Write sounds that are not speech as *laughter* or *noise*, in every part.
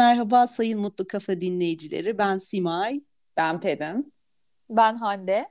Merhaba Sayın Mutlu Kafa dinleyicileri. Ben Simay. Ben Pelin. Ben Hande.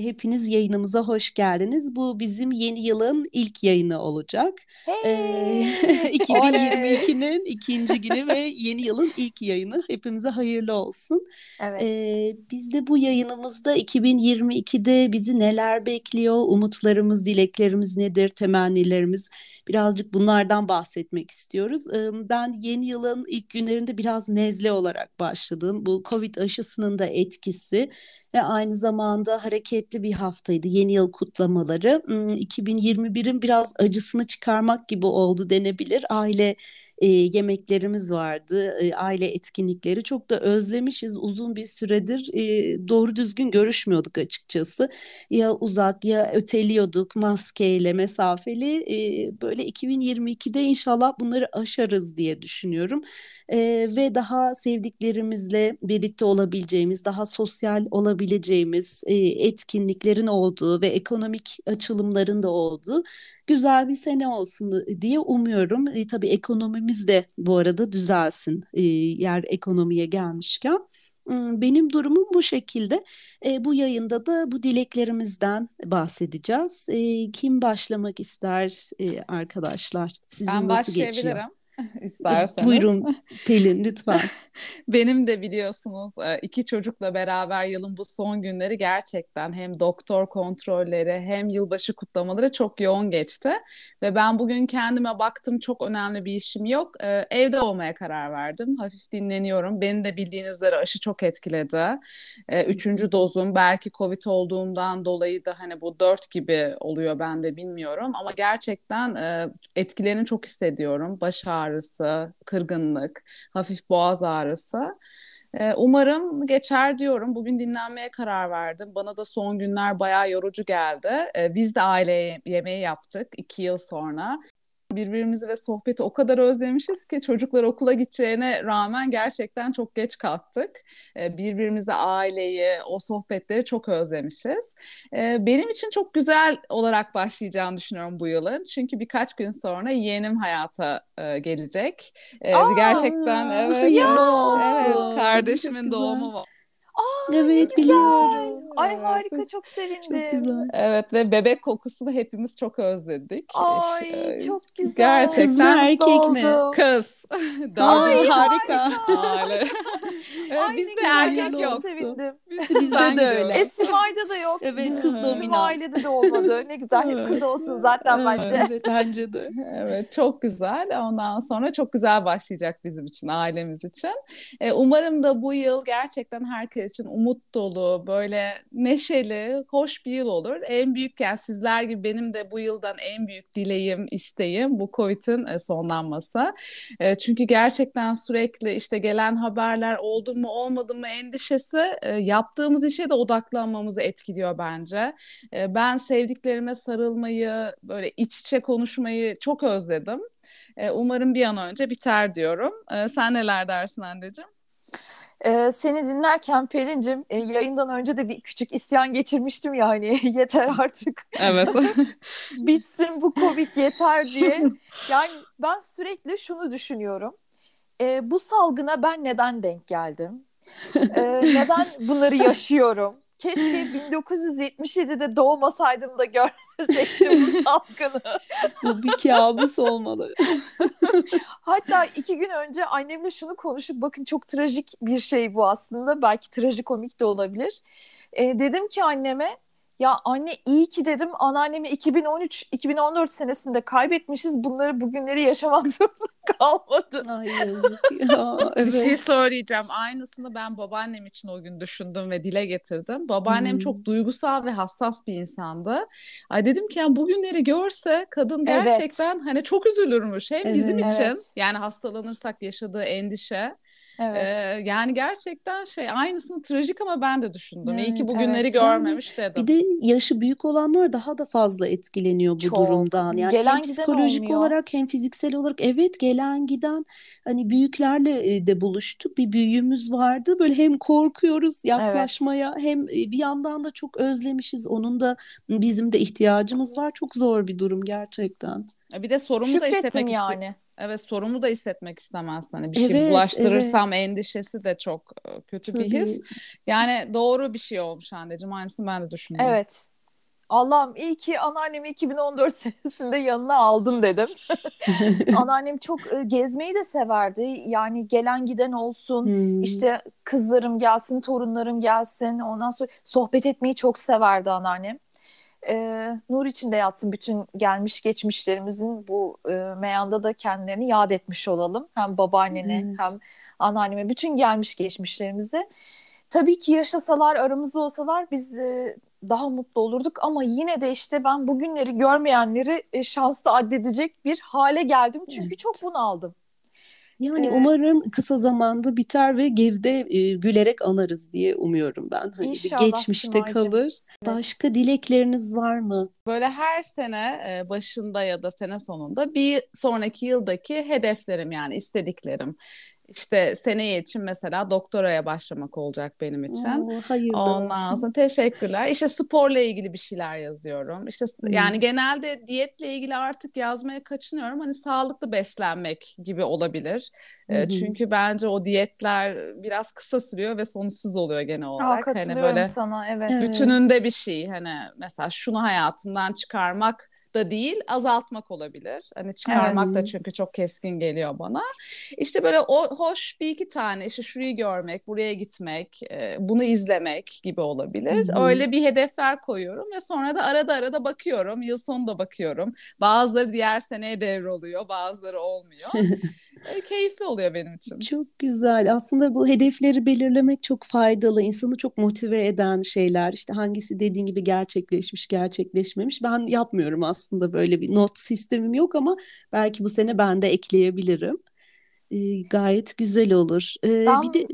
Hepiniz yayınımıza hoş geldiniz. Bu bizim yeni yılın ilk yayını olacak. Hey! *laughs* Ee, 2022'nin ikinci günü ve *laughs* yeni yılın ilk yayını. Hepimize hayırlı olsun. Evet. Ee, biz de bu yayınımızda 2022'de bizi neler bekliyor, umutlarımız, dileklerimiz nedir, temennilerimiz birazcık bunlardan bahsetmek istiyoruz. Ee, ben yeni yılın ilk günlerinde biraz nezle olarak başladım. Bu Covid aşısının da etkisi ve aynı zamanda hareketli bir haftaydı. Yeni yıl kutlamaları. 2021'in biraz acısını çıkarmak gibi oldu denebilir. Aile e, yemeklerimiz vardı, e, aile etkinlikleri çok da özlemişiz. Uzun bir süredir e, doğru düzgün görüşmüyorduk açıkçası. Ya uzak ya öteliyorduk maskeyle, mesafeli. E, böyle 2022'de inşallah bunları aşarız diye düşünüyorum. E, ve daha sevdiklerimizle birlikte olabileceğimiz, daha sosyal olabileceğimiz e, etkinliklerin olduğu ve ekonomik açılımların da olduğu güzel bir sene olsun diye umuyorum. E, tabii ekonomimiz de bu arada düzelsin e, yer ekonomiye gelmişken. Benim durumum bu şekilde. E, bu yayında da bu dileklerimizden bahsedeceğiz. E, kim başlamak ister e, arkadaşlar? Sizin ben nasıl başlayabilirim. Geçiyor? *laughs* isterseniz. Buyurun Pelin lütfen. *laughs* Benim de biliyorsunuz iki çocukla beraber yılın bu son günleri gerçekten hem doktor kontrolleri hem yılbaşı kutlamaları çok yoğun geçti. Ve ben bugün kendime baktım çok önemli bir işim yok. Evde olmaya karar verdim. Hafif dinleniyorum. Beni de bildiğiniz üzere aşı çok etkiledi. Üçüncü dozum belki Covid olduğumdan dolayı da hani bu dört gibi oluyor ben de bilmiyorum. Ama gerçekten etkilerini çok hissediyorum. Baş ağrı ağrısı, kırgınlık, hafif boğaz ağrısı. Ee, umarım geçer diyorum. Bugün dinlenmeye karar verdim. Bana da son günler bayağı yorucu geldi. Ee, biz de aile yemeği yaptık iki yıl sonra birbirimizi ve sohbeti o kadar özlemişiz ki çocuklar okula gideceğine rağmen gerçekten çok geç kalktık. Ee, birbirimizi, aileyi, o sohbetleri çok özlemişiz. Ee, benim için çok güzel olarak başlayacağını düşünüyorum bu yılın. Çünkü birkaç gün sonra yeğenim hayata e, gelecek. Ee, Aa, gerçekten evet. Ya, evet kardeşimin doğumu var. Aa, evet biliyorum. Ay evet. harika çok sevindim. Çok güzel. Evet ve bebek kokusunu hepimiz çok özledik. Ay ee, çok güzel. Gerçekten. Kız mı erkek mi? Kız. *laughs* Ay harika. Aile. *laughs* evet, bizde erkek yok. Sevindim. Bizde de öyle. Esimay'da da yok. Evet Bizim, kız dominant. Ailede de olmadı. Ne güzel hep kız olsun zaten bence. Evet bence de. *laughs* Evet çok güzel. Ondan sonra çok güzel başlayacak bizim için, ailemiz için. Ee, umarım da bu yıl gerçekten herkes için umut dolu, böyle neşeli, hoş bir yıl olur. En büyük yani sizler gibi benim de bu yıldan en büyük dileğim, isteğim bu Covid'in e, sonlanması. E, çünkü gerçekten sürekli işte gelen haberler oldu mu olmadı mı endişesi e, yaptığımız işe de odaklanmamızı etkiliyor bence. Ben sevdiklerime sarılmayı, böyle iç içe konuşmayı çok özledim. Umarım bir an önce biter diyorum. Sen neler dersin anneciğim? Ee, seni dinlerken Pelin'cim e, yayından önce de bir küçük isyan geçirmiştim ya hani *laughs* yeter artık. Evet. *laughs* Bitsin bu Covid yeter diye. Yani ben sürekli şunu düşünüyorum. E, bu salgına ben neden denk geldim? E, neden bunları yaşıyorum? Keşke 1977'de doğmasaydım da görmeseydim bu *laughs* salgını. Bu bir kabus olmalı. *laughs* Hatta iki gün önce annemle şunu konuşup bakın çok trajik bir şey bu aslında. Belki trajikomik de olabilir. E, dedim ki anneme ya anne iyi ki dedim anneannemi 2013-2014 senesinde kaybetmişiz. Bunları bugünleri yaşamak *laughs* zorunda kalmadı. Ay yazık ya. Evet. *laughs* Bir şey söyleyeceğim. Aynısını ben babaannem için o gün düşündüm ve dile getirdim. Babaannem hmm. çok duygusal ve hassas bir insandı. Ay dedim ki yani bugünleri görse kadın gerçekten evet. hani çok üzülürmüş. Hem evet, bizim için evet. yani hastalanırsak yaşadığı endişe Evet. Ee, yani gerçekten şey aynısını trajik ama ben de düşündüm. Evet, İyi ki bugünleri evet. görmemiş dedim. Bir de yaşı büyük olanlar daha da fazla etkileniyor bu Çok. durumdan. Yani gelen hem psikolojik olmuyor. olarak hem fiziksel olarak evet gelen giden hani büyüklerle de buluştuk. Bir büyüğümüz vardı. Böyle hem korkuyoruz yaklaşmaya evet. hem bir yandan da çok özlemişiz. Onun da bizim de ihtiyacımız var. Çok zor bir durum gerçekten. Bir de sorumlu da hissetmek yani. Evet sorumlu da hissetmek istemezsin. Hani bir şey evet, bulaştırırsam evet. endişesi de çok e, kötü Tabii. bir his. Yani doğru bir şey olmuş anneciğim. Aynısını ben de düşünüyorum. Evet. Allah'ım iyi ki anneannemi 2014 senesinde yanına aldın dedim. *laughs* Anneannem çok e, gezmeyi de severdi. Yani gelen giden olsun, hmm. işte kızlarım gelsin, torunlarım gelsin. Ondan sonra sohbet etmeyi çok severdi anneannem. Ee, nur içinde yatsın bütün gelmiş geçmişlerimizin bu e, meyanda da kendilerini yad etmiş olalım. Hem babaannene evet. hem anneanneme bütün gelmiş geçmişlerimizi. Tabii ki yaşasalar aramızda olsalar biz e, daha mutlu olurduk ama yine de işte ben bugünleri görmeyenleri e, şanslı addedecek bir hale geldim. Çünkü evet. çok bunaldım. Yani ee, umarım kısa zamanda biter ve geride e, gülerek anarız diye umuyorum ben. Hani İnşallah geçmişte Simacığım. kalır. Başka dilekleriniz var mı? Böyle her sene e, başında ya da sene sonunda bir sonraki yıldaki hedeflerim yani istediklerim. İşte seneye için mesela doktoraya başlamak olacak benim için. Oo, hayırlı Ondan olsun. sonra teşekkürler. İşte sporla ilgili bir şeyler yazıyorum. İşte hmm. yani genelde diyetle ilgili artık yazmaya kaçınıyorum. Hani sağlıklı beslenmek gibi olabilir. Hmm. çünkü bence o diyetler biraz kısa sürüyor ve sonuçsuz oluyor genel olarak. Aa, hani böyle sana evet. Bütününde bir şey hani mesela şunu hayatımdan çıkarmak da değil azaltmak olabilir. Hani çıkarmak evet. da çünkü çok keskin geliyor bana. İşte böyle o hoş bir iki tane işte şurayı görmek, buraya gitmek, e, bunu izlemek gibi olabilir. Hı-hı. Öyle bir hedefler koyuyorum ve sonra da arada arada bakıyorum. Yıl sonunda bakıyorum. Bazıları diğer seneye devroluyor, bazıları olmuyor. *laughs* keyifli oluyor benim için. Çok güzel. Aslında bu hedefleri belirlemek çok faydalı. İnsanı çok motive eden şeyler. İşte hangisi dediğin gibi gerçekleşmiş, gerçekleşmemiş. Ben yapmıyorum aslında böyle bir not sistemim yok ama belki bu sene ben de ekleyebilirim. E, gayet güzel olur. E, ben... Bir de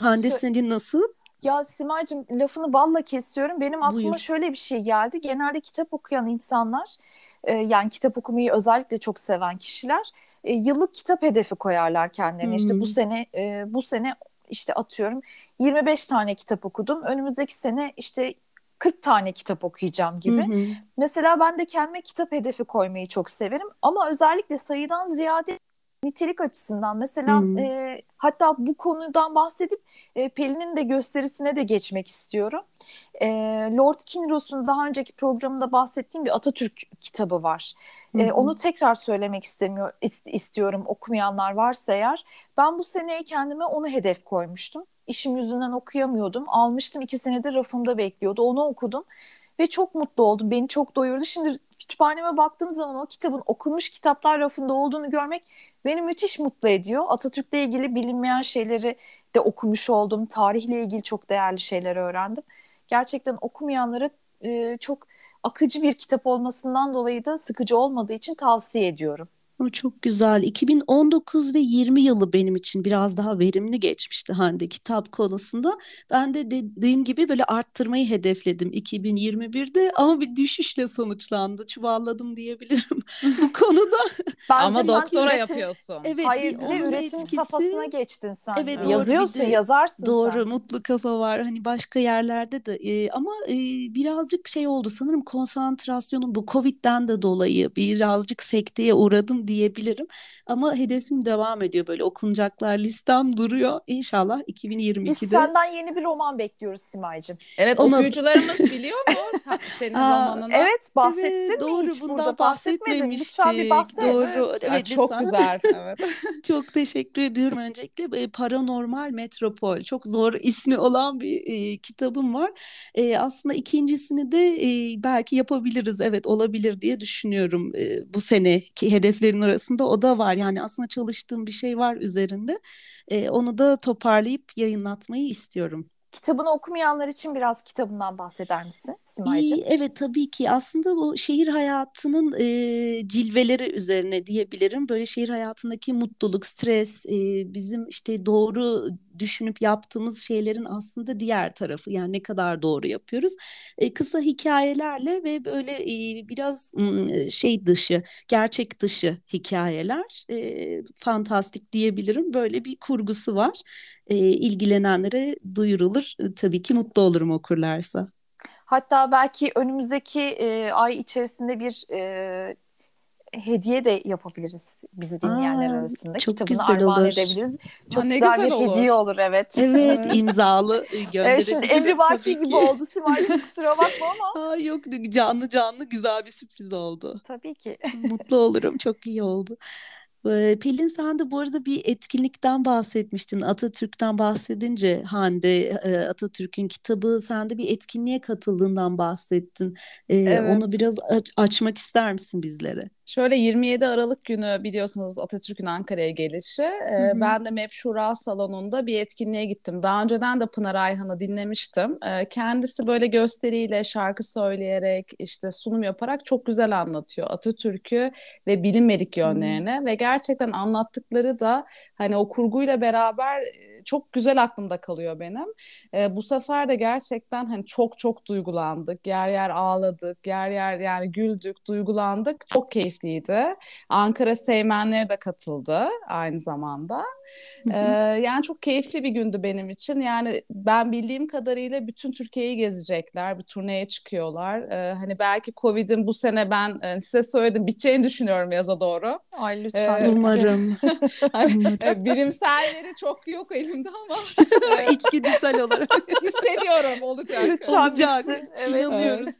Hande senin nasıl? Ya Simay'cığım lafını balla kesiyorum. Benim aklıma Buyur. şöyle bir şey geldi. Genelde kitap okuyan insanlar, e, yani kitap okumayı özellikle çok seven kişiler e, yıllık kitap hedefi koyarlar kendilerine. Hmm. İşte bu sene e, bu sene işte atıyorum 25 tane kitap okudum. Önümüzdeki sene işte 40 tane kitap okuyacağım gibi. Hı Mesela ben de kendime kitap hedefi koymayı çok severim ama özellikle sayıdan ziyade nitelik açısından mesela hmm. e, hatta bu konudan bahsedip e, Pelin'in de gösterisine de geçmek istiyorum. E, Lord Kinross'un daha önceki programında bahsettiğim bir Atatürk kitabı var. Hmm. E, onu tekrar söylemek istemiyor ist, istiyorum okumayanlar varsa eğer. Ben bu seneye kendime onu hedef koymuştum. İşim yüzünden okuyamıyordum. Almıştım iki senedir rafımda bekliyordu. Onu okudum ve çok mutlu oldum. Beni çok doyurdu. Şimdi kütüphaneme baktığım zaman o kitabın okunmuş kitaplar rafında olduğunu görmek beni müthiş mutlu ediyor. Atatürk'le ilgili bilinmeyen şeyleri de okumuş oldum. Tarihle ilgili çok değerli şeyler öğrendim. Gerçekten okumayanlara e, çok akıcı bir kitap olmasından dolayı da sıkıcı olmadığı için tavsiye ediyorum. O çok güzel. 2019 ve 20 yılı benim için biraz daha verimli geçmişti Hande kitap konusunda. Ben de dediğin gibi böyle arttırmayı hedefledim 2021'de ama bir düşüşle sonuçlandı. Çuvalladım diyebilirim *laughs* bu konuda. Ama doktora üretim, yapıyorsun. Evet, Hayır, bir, bir de üretim etkisi, safhasına geçtin sen. Evet, doğru, Yazıyorsun, de, yazarsın Doğru, sen. mutlu kafa var. Hani başka yerlerde de e, ama e, birazcık şey oldu sanırım konsantrasyonum bu Covid'den de dolayı birazcık sekteye uğradım diyebilirim. Ama hedefim devam ediyor böyle okunacaklar listem duruyor. İnşallah 2022'de. Biz senden yeni bir roman bekliyoruz Simay'cığım. Evet Ona... okuyucularımız biliyor mu *laughs* senin Aa, romanını? Evet bahsettin evet, mi doğru, hiç bundan burada bahsetmemiştik. Lütfen bir bahset. Doğru. Evet, evet çok güzel. *laughs* Evet. *laughs* çok teşekkür ediyorum öncelikle. Paranormal Metropol çok zor ismi olan bir e, kitabım var. E, aslında ikincisini de e, belki yapabiliriz. Evet olabilir diye düşünüyorum. E, bu seneki hedeflerin arasında o da var. Yani aslında çalıştığım bir şey var üzerinde. E, onu da toparlayıp yayınlatmayı istiyorum. Kitabını okumayanlar için biraz kitabından bahseder misin Simay'cığım? Evet tabii ki aslında bu şehir hayatının e, cilveleri üzerine diyebilirim. Böyle şehir hayatındaki mutluluk, stres, e, bizim işte doğru düşünüp yaptığımız şeylerin aslında diğer tarafı yani ne kadar doğru yapıyoruz. E, kısa hikayelerle ve böyle e, biraz şey dışı, gerçek dışı hikayeler, e, fantastik diyebilirim. Böyle bir kurgusu var. E, ilgilenenlere duyurulur. E, tabii ki mutlu olurum okurlarsa. Hatta belki önümüzdeki e, ay içerisinde bir e, hediye de yapabiliriz bizi dinleyenler Aa, arasında. Çok Kitabını güzel armağan olur. edebiliriz. Çok Aa, güzel, güzel bir olur. hediye olur evet. Evet *laughs* imzalı gönderebiliriz. Evet, şimdi Emri Baki gibi oldu Simay kusura bakma ama. *laughs* Aa, yok canlı canlı güzel bir sürpriz oldu. Tabii ki. Mutlu olurum çok iyi oldu. Pelin sen de bu arada bir etkinlikten bahsetmiştin. Atatürk'ten bahsedince Hande Atatürk'ün kitabı sen de bir etkinliğe katıldığından bahsettin. Evet. Onu biraz açmak ister misin bizlere? Şöyle 27 Aralık günü biliyorsunuz Atatürk'ün Ankara'ya gelişi. Ee, ben de MEP Şura Salonu'nda bir etkinliğe gittim. Daha önceden de Pınar Ayhan'ı dinlemiştim. Ee, kendisi böyle gösteriyle, şarkı söyleyerek, işte sunum yaparak çok güzel anlatıyor Atatürk'ü ve bilinmedik yönlerini. Hı-hı. Ve gerçekten anlattıkları da hani o kurguyla beraber çok güzel aklımda kalıyor benim. Ee, bu sefer de gerçekten hani çok çok duygulandık. Yer yer ağladık, yer yer yani güldük, duygulandık. Çok keyifli keyifliydi. Ankara Seymenleri de katıldı aynı zamanda. Ee, yani çok keyifli bir gündü benim için. Yani ben bildiğim kadarıyla bütün Türkiye'yi gezecekler. Bir turneye çıkıyorlar. Ee, hani belki Covid'in bu sene ben e, size söyledim biteceğini düşünüyorum yaza doğru. Ay lütfen. Ee, *laughs* umarım. *laughs* hani, e, bilimselleri çok yok elimde ama *laughs* içgüdüsel olarak hissediyorum olacak. Lütfen olacak. Evet. İnanıyoruz.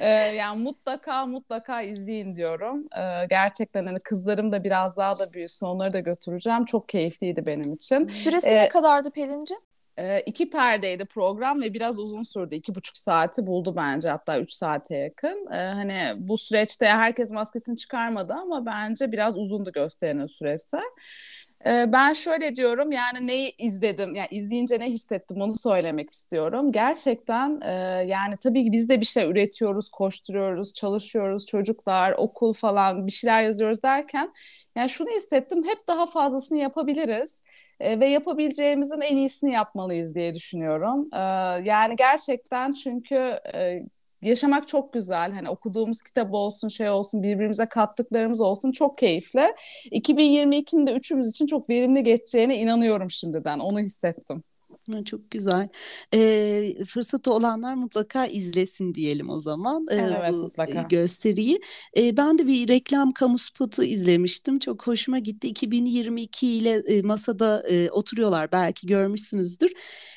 Ee, yani mutlaka mutlaka izleyin diyorum. Ee, gerçekten hani kızlarım da biraz daha da büyüsün onları da götüreceğim. Çok keyifliydi benim için. Süresi ee, ne kadardı Pelin'ciğim? E, iki perdeydi program ve biraz uzun sürdü. iki buçuk saati buldu bence hatta üç saate yakın. E, hani bu süreçte herkes maskesini çıkarmadı ama bence biraz uzundu gösterinin süresi. E, ben şöyle diyorum yani neyi izledim yani izleyince ne hissettim onu söylemek istiyorum. Gerçekten e, yani tabii ki biz de bir şey üretiyoruz, koşturuyoruz, çalışıyoruz, çocuklar, okul falan bir şeyler yazıyoruz derken yani şunu hissettim hep daha fazlasını yapabiliriz e, ve yapabileceğimizin en iyisini yapmalıyız diye düşünüyorum. E, yani gerçekten çünkü e, yaşamak çok güzel. Hani okuduğumuz kitap olsun, şey olsun, birbirimize kattıklarımız olsun çok keyifli. 2022'nin de üçümüz için çok verimli geçeceğine inanıyorum şimdiden. Onu hissettim. Çok güzel. Ee, fırsatı olanlar mutlaka izlesin diyelim o zaman e, evet, bu mutlaka. gösteriyi. E, ben de bir reklam kamu spotu izlemiştim. Çok hoşuma gitti. 2022 ile e, masada e, oturuyorlar belki görmüşsünüzdür.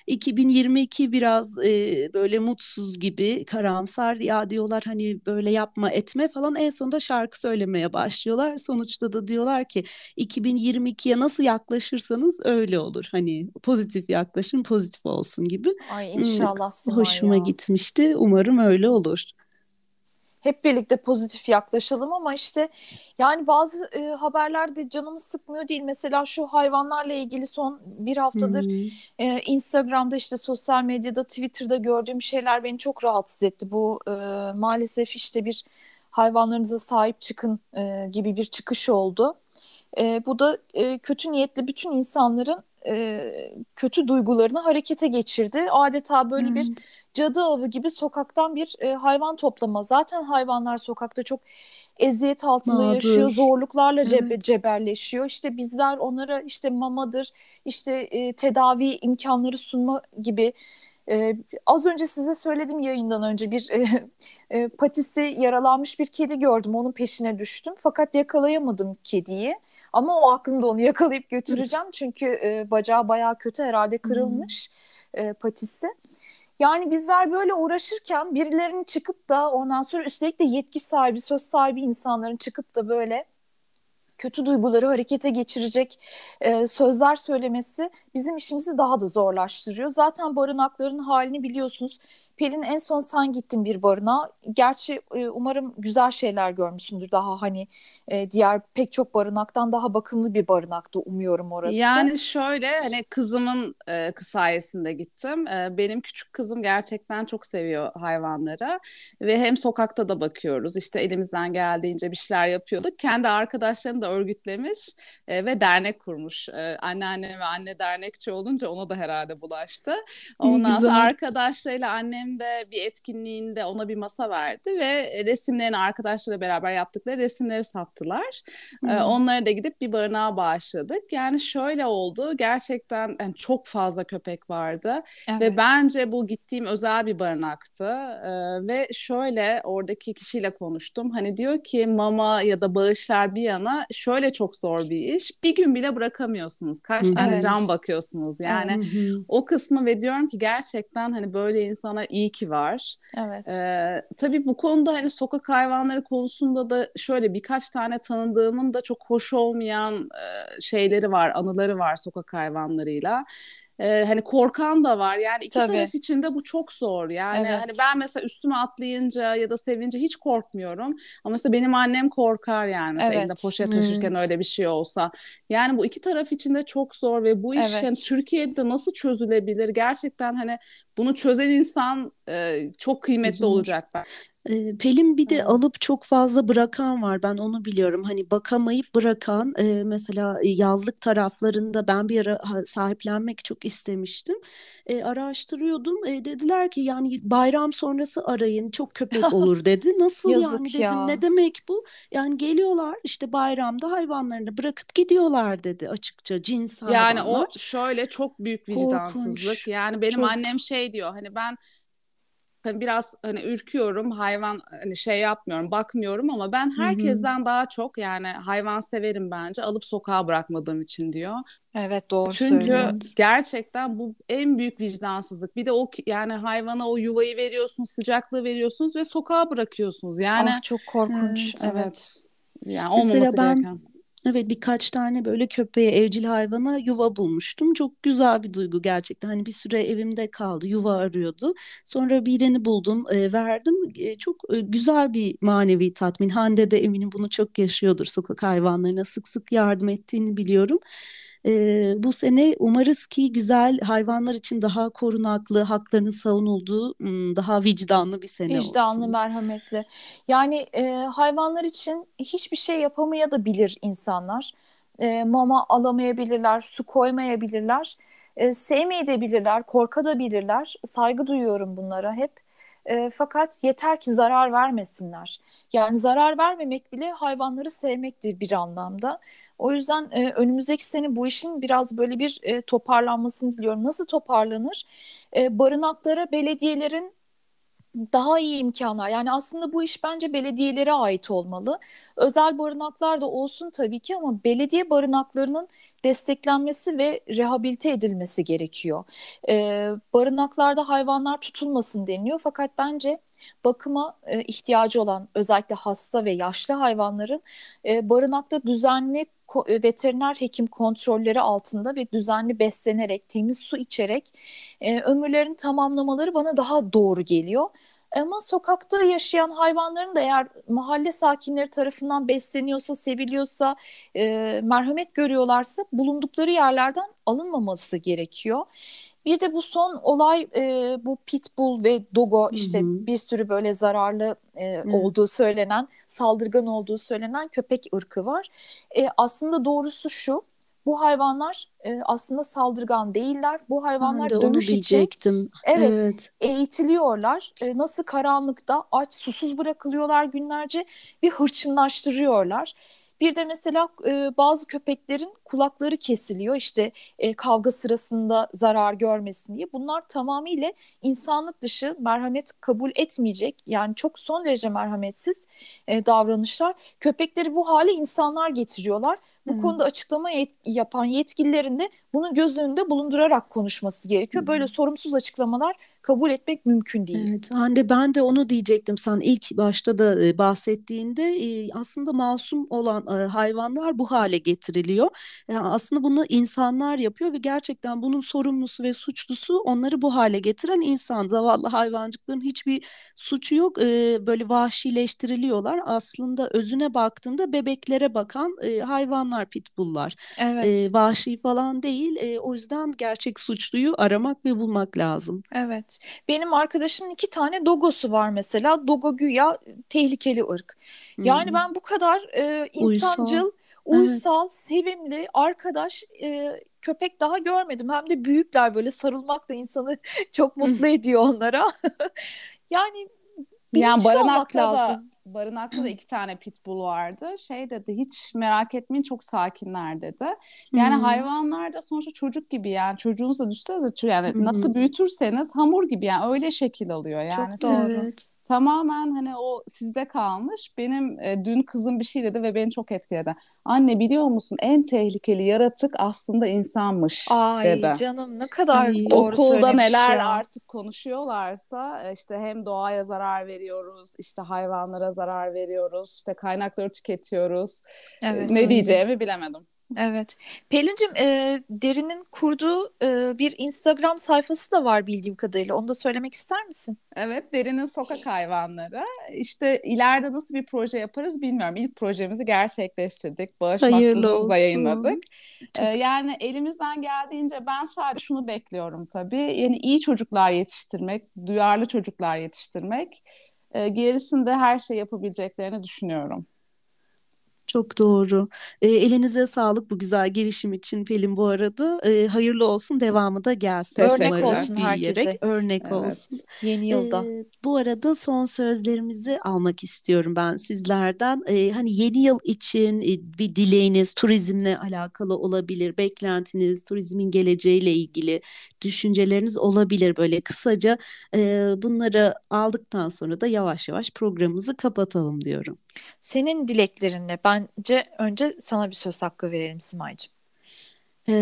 2022 biraz e, böyle mutsuz gibi karamsar ya diyorlar hani böyle yapma etme falan en sonunda şarkı söylemeye başlıyorlar. Sonuçta da diyorlar ki 2022'ye nasıl yaklaşırsanız öyle olur. Hani pozitif yaklaşın pozitif olsun gibi. Ay inşallah Simay Hoşuma ya. gitmişti. Umarım öyle olur. Hep birlikte pozitif yaklaşalım ama işte yani bazı e, haberlerde canımı sıkmıyor değil. Mesela şu hayvanlarla ilgili son bir haftadır hmm. e, Instagram'da işte sosyal medyada Twitter'da gördüğüm şeyler beni çok rahatsız etti. Bu e, maalesef işte bir hayvanlarınıza sahip çıkın e, gibi bir çıkış oldu. E, bu da e, kötü niyetli bütün insanların e, kötü duygularını harekete geçirdi. Adeta böyle evet. bir cadı avı gibi sokaktan bir e, hayvan toplama. Zaten hayvanlar sokakta çok eziyet altında Mağdur. yaşıyor, zorluklarla evet. cebelleşiyor. İşte bizler onlara işte mamadır, işte e, tedavi imkanları sunma gibi ee, az önce size söyledim yayından önce bir e, e, patisi yaralanmış bir kedi gördüm. Onun peşine düştüm. Fakat yakalayamadım kediyi. Ama o aklımda onu yakalayıp götüreceğim. Çünkü e, bacağı bayağı kötü herhalde kırılmış e, patisi. Yani bizler böyle uğraşırken birilerinin çıkıp da ondan sonra üstelik de yetki sahibi, söz sahibi insanların çıkıp da böyle kötü duyguları harekete geçirecek e, sözler söylemesi bizim işimizi daha da zorlaştırıyor. Zaten barınakların halini biliyorsunuz. Pelin en son sen gittin bir barınağa. Gerçi e, umarım güzel şeyler görmüşsündür. Daha hani e, diğer pek çok barınaktan daha bakımlı bir barınakta umuyorum orası. Yani şöyle hani kızımın e, sayesinde gittim. E, benim küçük kızım gerçekten çok seviyor hayvanlara ve hem sokakta da bakıyoruz. İşte elimizden geldiğince bir şeyler yapıyorduk. Kendi arkadaşlarını da örgütlemiş e, ve dernek kurmuş. E, anneanne ve anne dernekçi olunca ona da herhalde bulaştı. Ondan sonra arkadaşlarıyla annem Valentine'de bir etkinliğinde ona bir masa verdi ve resimlerini arkadaşlarla beraber yaptıkları resimleri sattılar. Hmm. Ee, onları da gidip bir barınağa bağışladık. Yani şöyle oldu. Gerçekten yani çok fazla köpek vardı evet. ve bence bu gittiğim özel bir barınaktı. Ee, ve şöyle oradaki kişiyle konuştum. Hani diyor ki mama ya da bağışlar bir yana şöyle çok zor bir iş. Bir gün bile bırakamıyorsunuz. Kaç tane evet. can bakıyorsunuz. Yani evet. o kısmı ve diyorum ki gerçekten hani böyle insanlar iyi ki var. Evet. Ee, tabii bu konuda hani sokak hayvanları konusunda da şöyle birkaç tane tanıdığımın da çok hoş olmayan e, şeyleri var, anıları var sokak hayvanlarıyla. Ee, hani korkan da var. Yani iki Tabii. taraf için de bu çok zor. Yani evet. hani ben mesela üstüme atlayınca ya da sevince hiç korkmuyorum. Ama mesela benim annem korkar yani. Mesela evet. elinde poşet taşırken evet. öyle bir şey olsa. Yani bu iki taraf için de çok zor ve bu iş evet. yani Türkiye'de nasıl çözülebilir? Gerçekten hani bunu çözen insan e, çok kıymetli Üzülür. olacak ben. Pelin bir de alıp çok fazla bırakan var. Ben onu biliyorum. Hani bakamayıp bırakan e, mesela yazlık taraflarında ben bir ara sahiplenmek çok istemiştim. E, araştırıyordum. E, dediler ki yani bayram sonrası arayın çok köpek *laughs* olur dedi. Nasıl yani dedim ya. ne demek bu? Yani geliyorlar işte bayramda hayvanlarını bırakıp gidiyorlar dedi açıkça cins hayvanlar. Yani o şöyle çok büyük vicdansızlık. Korkunç. Yani benim çok... annem şey diyor hani ben hani biraz hani ürküyorum hayvan hani şey yapmıyorum bakmıyorum ama ben herkesten Hı-hı. daha çok yani hayvan severim bence alıp sokağa bırakmadığım için diyor. Evet doğru Çünkü söylüyorsun. gerçekten bu en büyük vicdansızlık. Bir de o yani hayvana o yuvayı veriyorsunuz, sıcaklığı veriyorsunuz ve sokağa bırakıyorsunuz. Yani ah, çok korkunç. Evet. evet. Yani olmaması Mesela ben gereken. Evet birkaç tane böyle köpeğe, evcil hayvana yuva bulmuştum. Çok güzel bir duygu gerçekten. Hani bir süre evimde kaldı, yuva arıyordu. Sonra birini buldum, e, verdim. E, çok e, güzel bir manevi tatmin. Hande de eminim bunu çok yaşıyordur. Sokak hayvanlarına sık sık yardım ettiğini biliyorum. E, bu sene umarız ki güzel hayvanlar için daha korunaklı, haklarının savunulduğu, daha vicdanlı bir sene vicdanlı, olsun. Vicdanlı, merhametli. Yani e, hayvanlar için hiçbir şey yapamaya da bilir insanlar. E, mama alamayabilirler, su koymayabilirler, e, sevmeyebilirler, korkabilirler. Saygı duyuyorum bunlara hep. E, fakat yeter ki zarar vermesinler. Yani zarar vermemek bile hayvanları sevmektir bir anlamda. O yüzden e, önümüzdeki sene bu işin biraz böyle bir e, toparlanmasını diliyorum. Nasıl toparlanır? E, barınaklara belediyelerin daha iyi imkanlar. Yani aslında bu iş bence belediyelere ait olmalı. Özel barınaklar da olsun tabii ki ama belediye barınaklarının desteklenmesi ve rehabilite edilmesi gerekiyor. Ee, barınaklarda hayvanlar tutulmasın deniliyor fakat bence bakıma e, ihtiyacı olan özellikle hasta ve yaşlı hayvanların e, barınakta düzenli e, veteriner hekim kontrolleri altında ve düzenli beslenerek, temiz su içerek ömürlerini tamamlamaları bana daha doğru geliyor. Ama sokakta yaşayan hayvanların da eğer mahalle sakinleri tarafından besleniyorsa, seviliyorsa, e, merhamet görüyorlarsa bulundukları yerlerden alınmaması gerekiyor. Bir de bu son olay e, bu pitbull ve dogo işte hı hı. bir sürü böyle zararlı e, evet. olduğu söylenen, saldırgan olduğu söylenen köpek ırkı var. E, aslında doğrusu şu, bu hayvanlar e, aslında saldırgan değiller. Bu hayvanlar ben de dövüş için evet, evet. eğitiliyorlar. E, nasıl karanlıkta aç susuz bırakılıyorlar günlerce bir hırçınlaştırıyorlar. Bir de mesela e, bazı köpeklerin kulakları kesiliyor işte e, kavga sırasında zarar görmesin diye. Bunlar tamamıyla insanlık dışı merhamet kabul etmeyecek yani çok son derece merhametsiz e, davranışlar. Köpekleri bu hale insanlar getiriyorlar. Bu evet. konuda açıklama yet yapan yetkililerin de bunu göz önünde bulundurarak konuşması gerekiyor. Böyle sorumsuz açıklamalar kabul etmek mümkün değil. Evet Hande ben de onu diyecektim sen ilk başta da e, bahsettiğinde e, aslında masum olan e, hayvanlar bu hale getiriliyor. Yani aslında bunu insanlar yapıyor ve gerçekten bunun sorumlusu ve suçlusu onları bu hale getiren insan. Zavallı hayvancıkların hiçbir suçu yok. Böyle vahşileştiriliyorlar. Aslında özüne baktığında bebeklere bakan hayvanlar pitbulllar. Evet. Vahşi falan değil. O yüzden gerçek suçluyu aramak ve bulmak lazım. Evet. Benim arkadaşımın iki tane dogosu var mesela. Dogo güya tehlikeli ırk. Yani hmm. ben bu kadar e, insancıl, uysal, uysal evet. sevimli arkadaş e, köpek daha görmedim. Hem de büyükler böyle sarılmak da insanı *laughs* çok mutlu ediyor onlara. *laughs* yani yani barınakta da barınakta da iki tane pitbull vardı. Şey dedi hiç merak etmeyin çok sakinler dedi. Yani hmm. hayvanlar da sonuçta çocuk gibi yani çocuğunuza düşsenize yani hmm. nasıl büyütürseniz hamur gibi yani öyle şekil alıyor. Yani çok doğru. Evet tamamen hani o sizde kalmış. Benim e, dün kızım bir şey dedi ve beni çok etkiledi. Anne biliyor musun en tehlikeli yaratık aslında insanmış Ay, dedi. Ay canım ne kadar Ay, doğru Okulda neler ya. artık konuşuyorlarsa e, işte hem doğaya zarar veriyoruz, işte hayvanlara zarar veriyoruz, işte kaynakları tüketiyoruz. E, evet. Ne diyeceğimi bilemedim. Evet. Pelin'cim e, Derin'in kurduğu e, bir Instagram sayfası da var bildiğim kadarıyla. Onu da söylemek ister misin? Evet, Derin'in sokak hayvanları. İşte ileride nasıl bir proje yaparız bilmiyorum. İlk projemizi gerçekleştirdik. Bağış maktuzumuzla yayınladık. Ee, yani elimizden geldiğince ben sadece şunu bekliyorum tabii. Yani iyi çocuklar yetiştirmek, duyarlı çocuklar yetiştirmek. E, gerisinde her şey yapabileceklerini düşünüyorum. Çok doğru. E, elinize sağlık bu güzel girişim için Pelin bu arada. E, hayırlı olsun, devamı da gelsin. Örnek olsun herkese. Örnek evet. olsun. Yeni yılda. E, bu arada son sözlerimizi almak istiyorum ben sizlerden. E, hani yeni yıl için e, bir dileğiniz turizmle alakalı olabilir, beklentiniz, turizmin geleceğiyle ilgili düşünceleriniz olabilir böyle kısaca. E, bunları aldıktan sonra da yavaş yavaş programımızı kapatalım diyorum. Senin dileklerinle bence önce sana bir söz hakkı verelim Simay'cığım. E,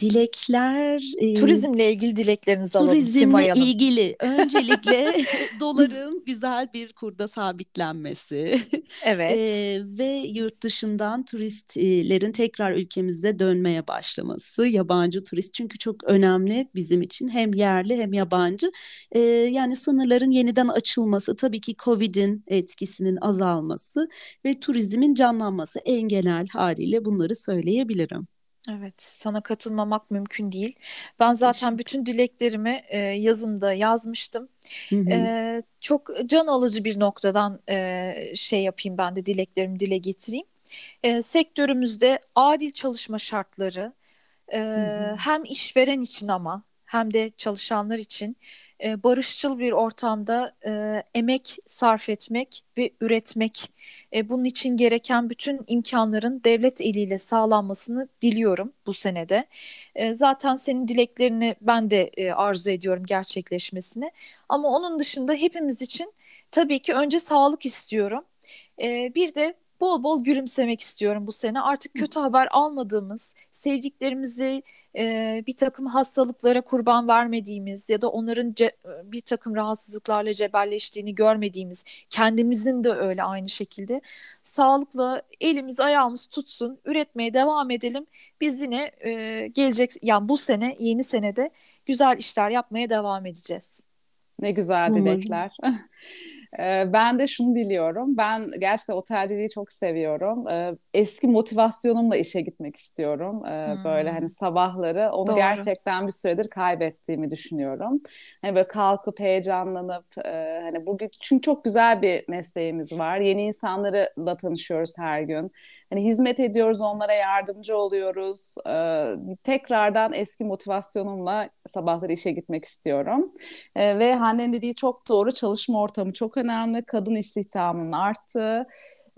dilekler e, turizmle ilgili dileklerinizi alalım Turizmle ilgili öncelikle *laughs* doların güzel bir kurda sabitlenmesi. Evet. E, ve yurt dışından turistlerin tekrar ülkemize dönmeye başlaması. Yabancı turist çünkü çok önemli bizim için hem yerli hem yabancı. E, yani sınırların yeniden açılması tabii ki Covid'in etkisinin azalması ve turizmin canlanması en genel haliyle bunları söyleyebilirim. Evet, sana katılmamak mümkün değil. Ben zaten bütün dileklerimi e, yazımda yazmıştım. Hı hı. E, çok can alıcı bir noktadan e, şey yapayım ben de dileklerimi dile getireyim. E, sektörümüzde adil çalışma şartları e, hı hı. hem işveren için ama hem de çalışanlar için e, barışçıl bir ortamda e, emek sarf etmek ve üretmek. E, bunun için gereken bütün imkanların devlet eliyle sağlanmasını diliyorum bu senede. E, zaten senin dileklerini ben de e, arzu ediyorum gerçekleşmesini. Ama onun dışında hepimiz için tabii ki önce sağlık istiyorum. Bir de bol bol gülümsemek istiyorum bu sene. Artık kötü haber almadığımız, sevdiklerimizi e, bir takım hastalıklara kurban vermediğimiz ya da onların ce, bir takım rahatsızlıklarla cebelleştiğini görmediğimiz, kendimizin de öyle aynı şekilde sağlıkla elimiz ayağımız tutsun, üretmeye devam edelim. Biz yine e, gelecek yani bu sene yeni senede güzel işler yapmaya devam edeceğiz. Ne güzel dilekler. *laughs* Ben de şunu diliyorum. Ben gerçekten otelciliği çok seviyorum. Eski motivasyonumla işe gitmek istiyorum. Hmm. Böyle hani sabahları onu Doğru. gerçekten bir süredir kaybettiğimi düşünüyorum. Hani böyle kalkıp heyecanlanıp hani bugün çünkü çok güzel bir mesleğimiz var. Yeni insanlarla tanışıyoruz her gün. Hani hizmet ediyoruz, onlara yardımcı oluyoruz. Ee, tekrardan eski motivasyonumla sabahları işe gitmek istiyorum. Ee, ve Hande'nin dediği çok doğru. Çalışma ortamı çok önemli. Kadın istihdamının arttığı.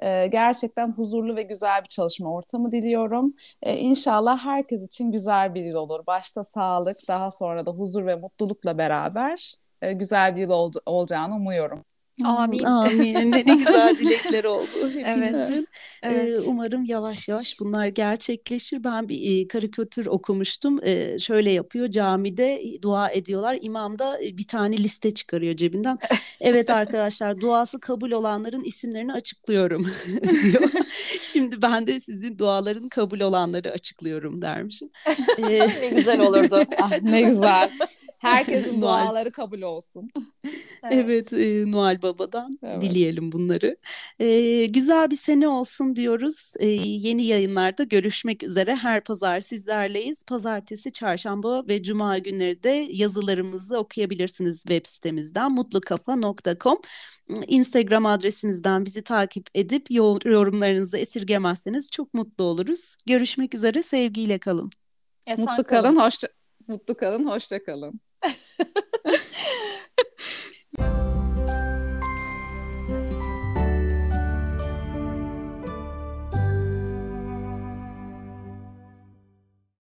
Ee, gerçekten huzurlu ve güzel bir çalışma ortamı diliyorum. Ee, inşallah herkes için güzel bir yıl olur. Başta sağlık, daha sonra da huzur ve mutlulukla beraber e, güzel bir yıl ol- olacağını umuyorum. Amin. Amin. Ne, güzel *laughs* dilekler oldu hepinizin. Evet. evet. Ee, umarım yavaş yavaş bunlar gerçekleşir. Ben bir e, karikatür okumuştum. Ee, şöyle yapıyor. Camide dua ediyorlar. İmam da e, bir tane liste çıkarıyor cebinden. *laughs* evet arkadaşlar duası kabul olanların isimlerini açıklıyorum *laughs* diyor. Şimdi ben de sizin duaların kabul olanları açıklıyorum dermişim. Ee, ne güzel olurdu. ah, ne güzel. Herkesin duaları kabul olsun. evet, evet e, Noel Baba'dan evet. dileyelim bunları. E, güzel bir sene olsun diyoruz. E, yeni yayınlarda görüşmek üzere. Her pazar sizlerleyiz. Pazartesi, çarşamba ve cuma günleri de yazılarımızı okuyabilirsiniz web sitemizden mutlukafa.com. Instagram adresimizden bizi takip edip yorumlarınızı esirgemezseniz çok mutlu oluruz. Görüşmek üzere, sevgiyle kalın. Esen mutlu kalın, kalın hoşça mutlu kalın, hoşça kalın. *laughs*